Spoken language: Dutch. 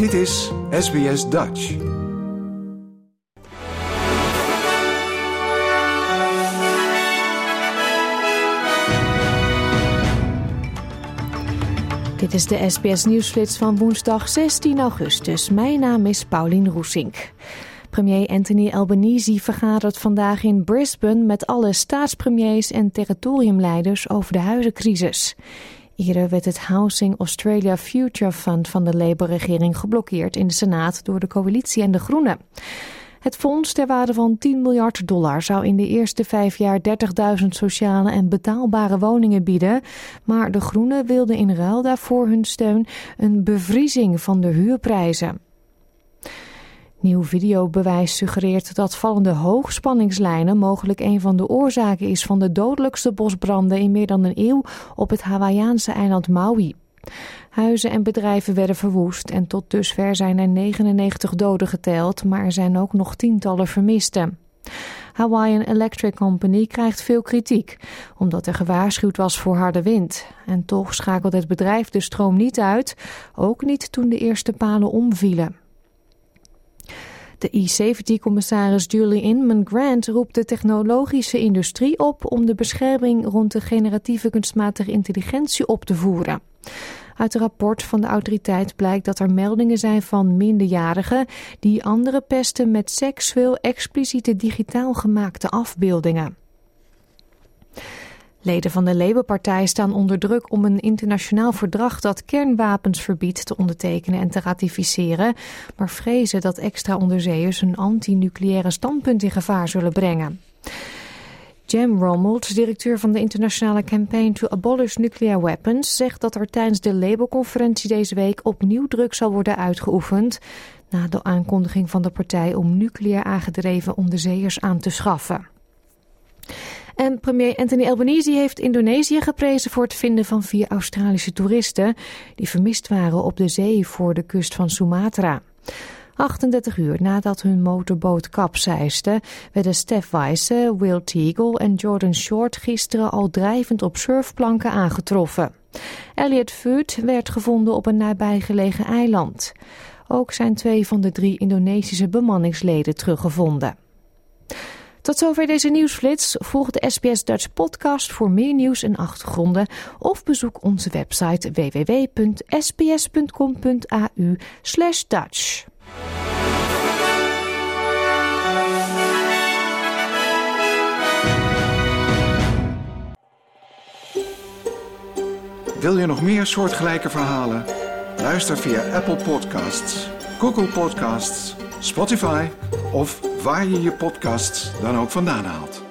Dit is SBS Dutch. Dit is de SBS Nieuwsflits van woensdag 16 augustus. Mijn naam is Paulien Roesink. Premier Anthony Albanese vergadert vandaag in Brisbane met alle staatspremiers en territoriumleiders over de huizencrisis. Eerder werd het Housing Australia Future Fund van de Labour-regering geblokkeerd in de Senaat door de coalitie en de Groenen. Het fonds ter waarde van 10 miljard dollar zou in de eerste vijf jaar 30.000 sociale en betaalbare woningen bieden. Maar de Groenen wilden in ruil daarvoor hun steun een bevriezing van de huurprijzen. Nieuw videobewijs suggereert dat vallende hoogspanningslijnen mogelijk een van de oorzaken is van de dodelijkste bosbranden in meer dan een eeuw op het Hawaïaanse eiland Maui. Huizen en bedrijven werden verwoest en tot dusver zijn er 99 doden geteld, maar er zijn ook nog tientallen vermisten. Hawaiian Electric Company krijgt veel kritiek, omdat er gewaarschuwd was voor harde wind. En toch schakelt het bedrijf de stroom niet uit, ook niet toen de eerste palen omvielen. De E-safety-commissaris Julie Inman Grant roept de technologische industrie op om de bescherming rond de generatieve kunstmatige intelligentie op te voeren. Uit een rapport van de autoriteit blijkt dat er meldingen zijn van minderjarigen die andere pesten met seksueel expliciete digitaal gemaakte afbeeldingen. Leden van de Labour-partij staan onder druk om een internationaal verdrag dat kernwapens verbiedt te ondertekenen en te ratificeren, maar vrezen dat extra onderzeeërs een anti-nucleaire standpunt in gevaar zullen brengen. Jem Rommelt, directeur van de internationale Campaign to Abolish Nuclear Weapons, zegt dat er tijdens de Labour-conferentie deze week opnieuw druk zal worden uitgeoefend na de aankondiging van de partij om nucleair aangedreven onderzeeërs aan te schaffen. En premier Anthony Albanese heeft Indonesië geprezen voor het vinden van vier Australische toeristen die vermist waren op de zee voor de kust van Sumatra. 38 uur nadat hun motorboot kapseisde, werden Steph Weisse, Will Teagle en Jordan Short gisteren al drijvend op surfplanken aangetroffen. Elliot Foot werd gevonden op een nabijgelegen eiland. Ook zijn twee van de drie Indonesische bemanningsleden teruggevonden. Tot zover deze nieuwsflits. Volg de SBS Dutch podcast voor meer nieuws en achtergronden. Of bezoek onze website www.sbs.com.au Dutch. Wil je nog meer soortgelijke verhalen? Luister via Apple Podcasts, Google Podcasts, Spotify of waar je je podcasts dan ook vandaan haalt.